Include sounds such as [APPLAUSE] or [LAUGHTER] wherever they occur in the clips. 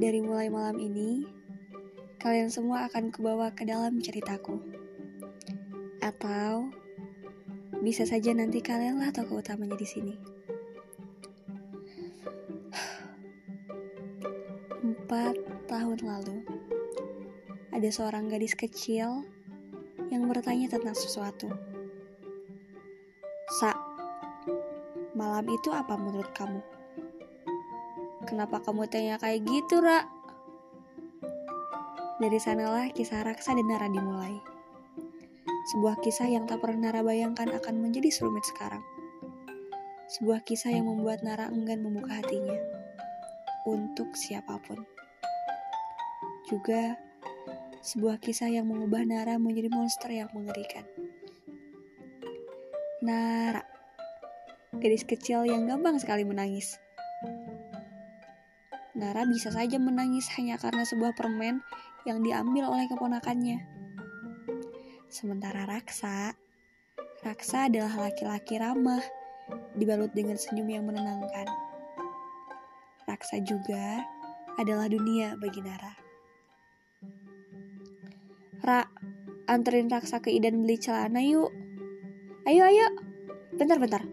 Dari mulai malam ini, kalian semua akan kubawa ke dalam ceritaku. Atau bisa saja nanti kalianlah tokoh utamanya di sini. Empat tahun lalu, ada seorang gadis kecil yang bertanya tentang sesuatu. Sa, malam itu apa menurut kamu? Kenapa kamu tanya kayak gitu, Ra? Dari sanalah kisah Raksa dan Nara dimulai. Sebuah kisah yang tak pernah Nara bayangkan akan menjadi serumit sekarang. Sebuah kisah yang membuat Nara enggan membuka hatinya untuk siapa pun. Juga sebuah kisah yang mengubah Nara menjadi monster yang mengerikan. Nara, gadis kecil yang gampang sekali menangis. Nara bisa saja menangis hanya karena sebuah permen yang diambil oleh keponakannya. Sementara Raksa, Raksa adalah laki-laki ramah, dibalut dengan senyum yang menenangkan. Raksa juga adalah dunia bagi Nara. Ra, anterin Raksa ke Idan beli celana yuk. Ayo, ayo. Bentar-bentar.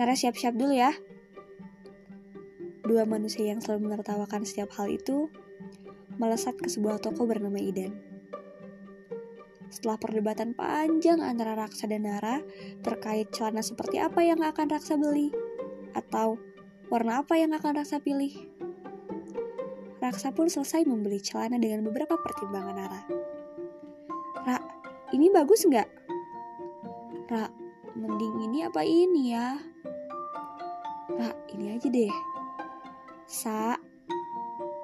Nara siap-siap dulu ya. Dua manusia yang selalu menertawakan setiap hal itu melesat ke sebuah toko bernama Idan. Setelah perdebatan panjang antara Raksa dan Nara terkait celana seperti apa yang akan Raksa beli, atau warna apa yang akan Raksa pilih, Raksa pun selesai membeli celana dengan beberapa pertimbangan Nara. Ra, ini bagus nggak? Ra, mending ini apa ini ya? Ra, ini aja deh. Sa,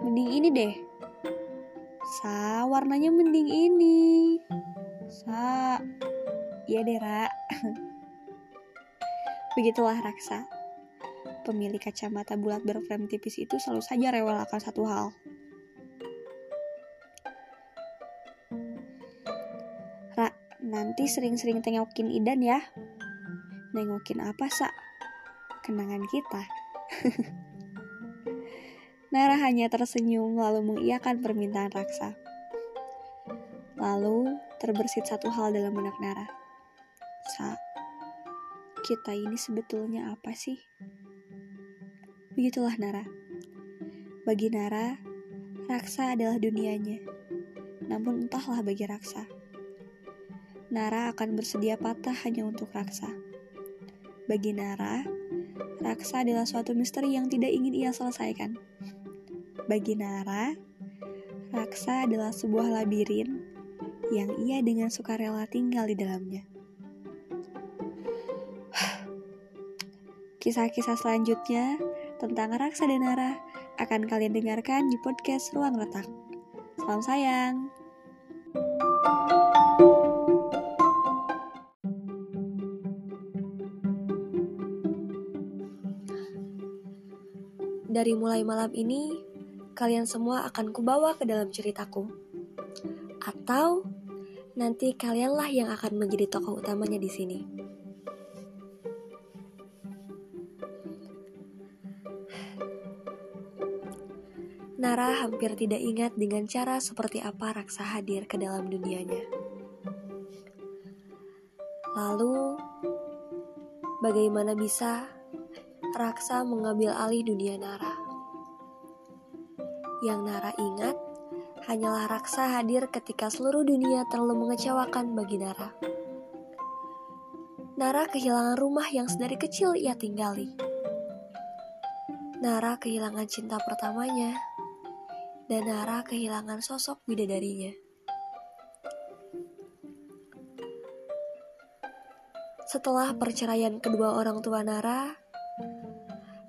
mending ini deh. Sa, warnanya mending ini. Sa, iya deh, Ra. [LAUGHS] Begitulah Raksa. Pemilik kacamata bulat berframe tipis itu selalu saja rewel akan satu hal. Ra, nanti sering-sering tengokin Idan ya. Nengokin apa, Sa? Kenangan kita. [LAUGHS] Nara hanya tersenyum lalu mengiyakan permintaan Raksa. Lalu terbersit satu hal dalam benak Nara. Sa, kita ini sebetulnya apa sih? Begitulah Nara. Bagi Nara, Raksa adalah dunianya. Namun entahlah bagi Raksa. Nara akan bersedia patah hanya untuk Raksa. Bagi Nara, Raksa adalah suatu misteri yang tidak ingin ia selesaikan. Bagi Nara, Raksa adalah sebuah labirin yang ia dengan sukarela tinggal di dalamnya. [SIGHS] Kisah-kisah selanjutnya tentang Raksa dan Nara akan kalian dengarkan di podcast Ruang Retak. Salam sayang. Dari mulai malam ini, kalian semua akan kubawa ke dalam ceritaku. Atau nanti kalianlah yang akan menjadi tokoh utamanya di sini. Nara hampir tidak ingat dengan cara seperti apa Raksa hadir ke dalam dunianya. Lalu, bagaimana bisa Raksa mengambil alih dunia Nara? Yang Nara ingat hanyalah Raksa hadir ketika seluruh dunia terlalu mengecewakan bagi Nara. Nara kehilangan rumah yang sedari kecil ia tinggali. Nara kehilangan cinta pertamanya, dan Nara kehilangan sosok bidadarinya. Setelah perceraian kedua orang tua Nara,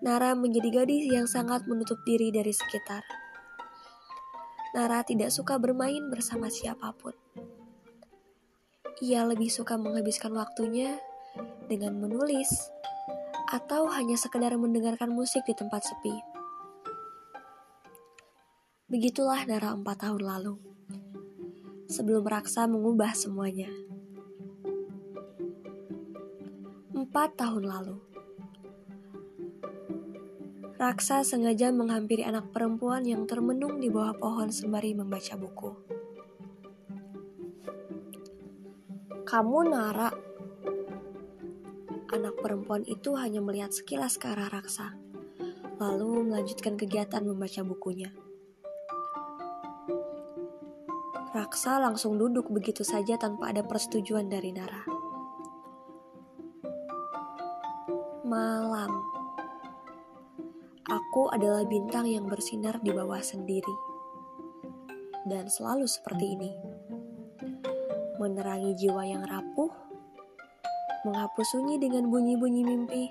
Nara menjadi gadis yang sangat menutup diri dari sekitar. Nara tidak suka bermain bersama siapa pun. Ia lebih suka menghabiskan waktunya dengan menulis atau hanya sekedar mendengarkan musik di tempat sepi. Begitulah Nara empat tahun lalu. Sebelum Raksa mengubah semuanya. Empat tahun lalu. Raksa sengaja menghampiri anak perempuan yang termenung di bawah pohon sembari membaca buku. Kamu Nara. Anak perempuan itu hanya melihat sekilas ke arah Raksa, lalu melanjutkan kegiatan membaca bukunya. Raksa langsung duduk begitu saja tanpa ada persetujuan dari Nara. Adalah bintang yang bersinar di bawah sendiri. Dan selalu seperti ini. Menerangi jiwa yang rapuh, menghapus sunyi dengan bunyi-bunyi mimpi.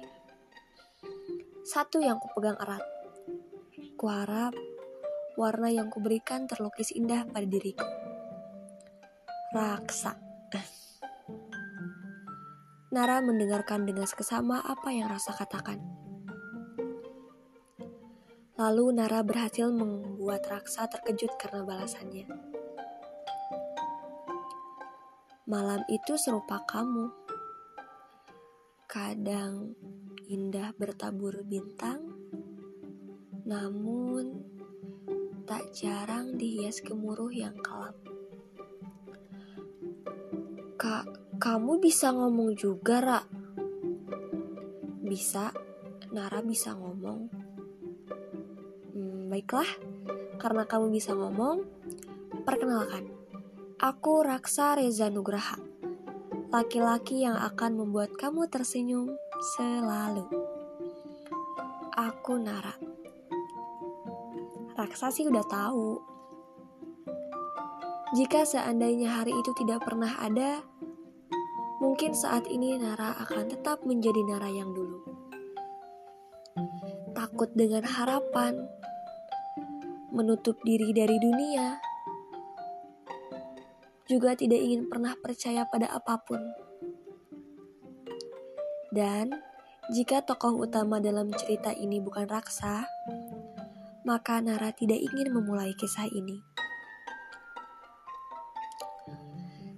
Satu yang kupegang erat. Kuharap warna yang kuberikan terlukis indah pada diriku. Raksa. Nara mendengarkan dengan seksama apa yang rasa katakan. Lalu Nara berhasil membuat Raksa terkejut karena balasannya. Malam itu serupa kamu. Kadang indah bertabur bintang, namun tak jarang dihias gemuruh yang kelam. Kak, kamu bisa ngomong juga, Ra? Bisa, Nara bisa ngomong. Baiklah, karena kamu bisa ngomong, perkenalkan, aku Raksa Reza Nugraha, laki-laki yang akan membuat kamu tersenyum selalu. Aku Nara. Raksa sih udah tahu. Jika seandainya hari itu tidak pernah ada, mungkin saat ini Nara akan tetap menjadi Nara yang dulu. Takut dengan harapan, menutup diri dari dunia, juga tidak ingin pernah percaya pada apa pun. Dan jika tokoh utama dalam cerita ini bukan Raksa, maka Nara tidak ingin memulai kisah ini.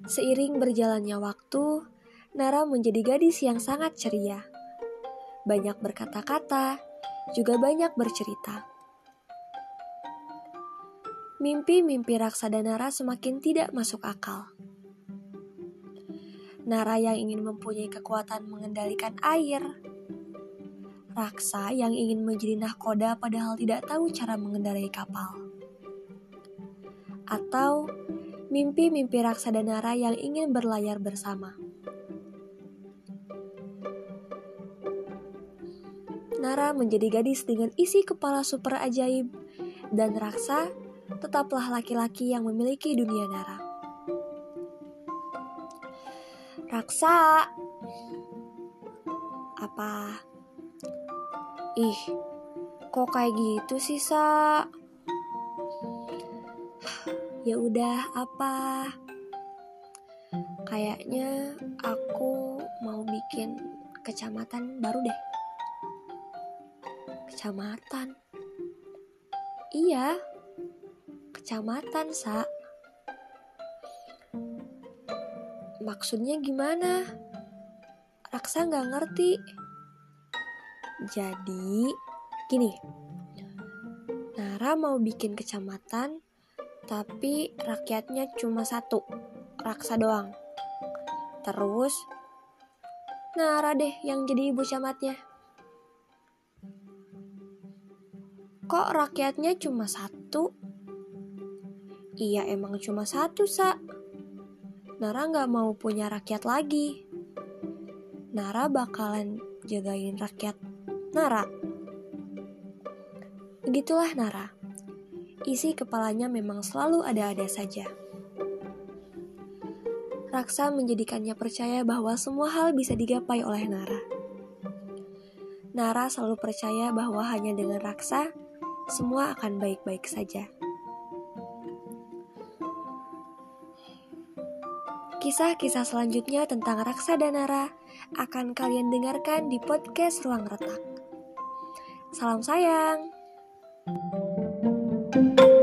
Seiring berjalannya waktu, Nara menjadi gadis yang sangat ceria. Banyak berkata-kata, juga banyak bercerita. Mimpi-mimpi Raksada Nara semakin tidak masuk akal. Nara yang ingin mempunyai kekuatan mengendalikan air. Raksa yang ingin menjadi nahkoda padahal tidak tahu cara mengendarai kapal. Atau mimpi-mimpi Raksada Nara yang ingin berlayar bersama. Nara menjadi gadis dengan isi kepala super ajaib dan Raksa tetaplah laki-laki yang memiliki dunia Nara. Raksa. Apa? Ih, kok kayak gitu sih, Sa? Ya udah, apa? Kayaknya aku mau bikin kecamatan baru deh. Kecamatan. Iya, kecamatan, Sa. Maksudnya gimana? Raksa nggak ngerti. Jadi, gini. Nara mau bikin kecamatan, tapi rakyatnya cuma satu. Raksa doang. Terus, Nara deh yang jadi ibu camatnya. Kok rakyatnya cuma satu? Iya emang cuma satu, Sa. Nara nggak mau punya rakyat lagi. Nara bakalan jagain rakyat Nara. Begitulah Nara. Isi kepalanya memang selalu ada-ada saja. Raksa menjadikannya percaya bahwa semua hal bisa digapai oleh Nara. Nara selalu percaya bahwa hanya dengan Raksa, semua akan baik-baik saja. Kisah-kisah selanjutnya tentang Raksa danara akan kalian dengarkan di podcast Ruang Retak. Salam sayang. thank you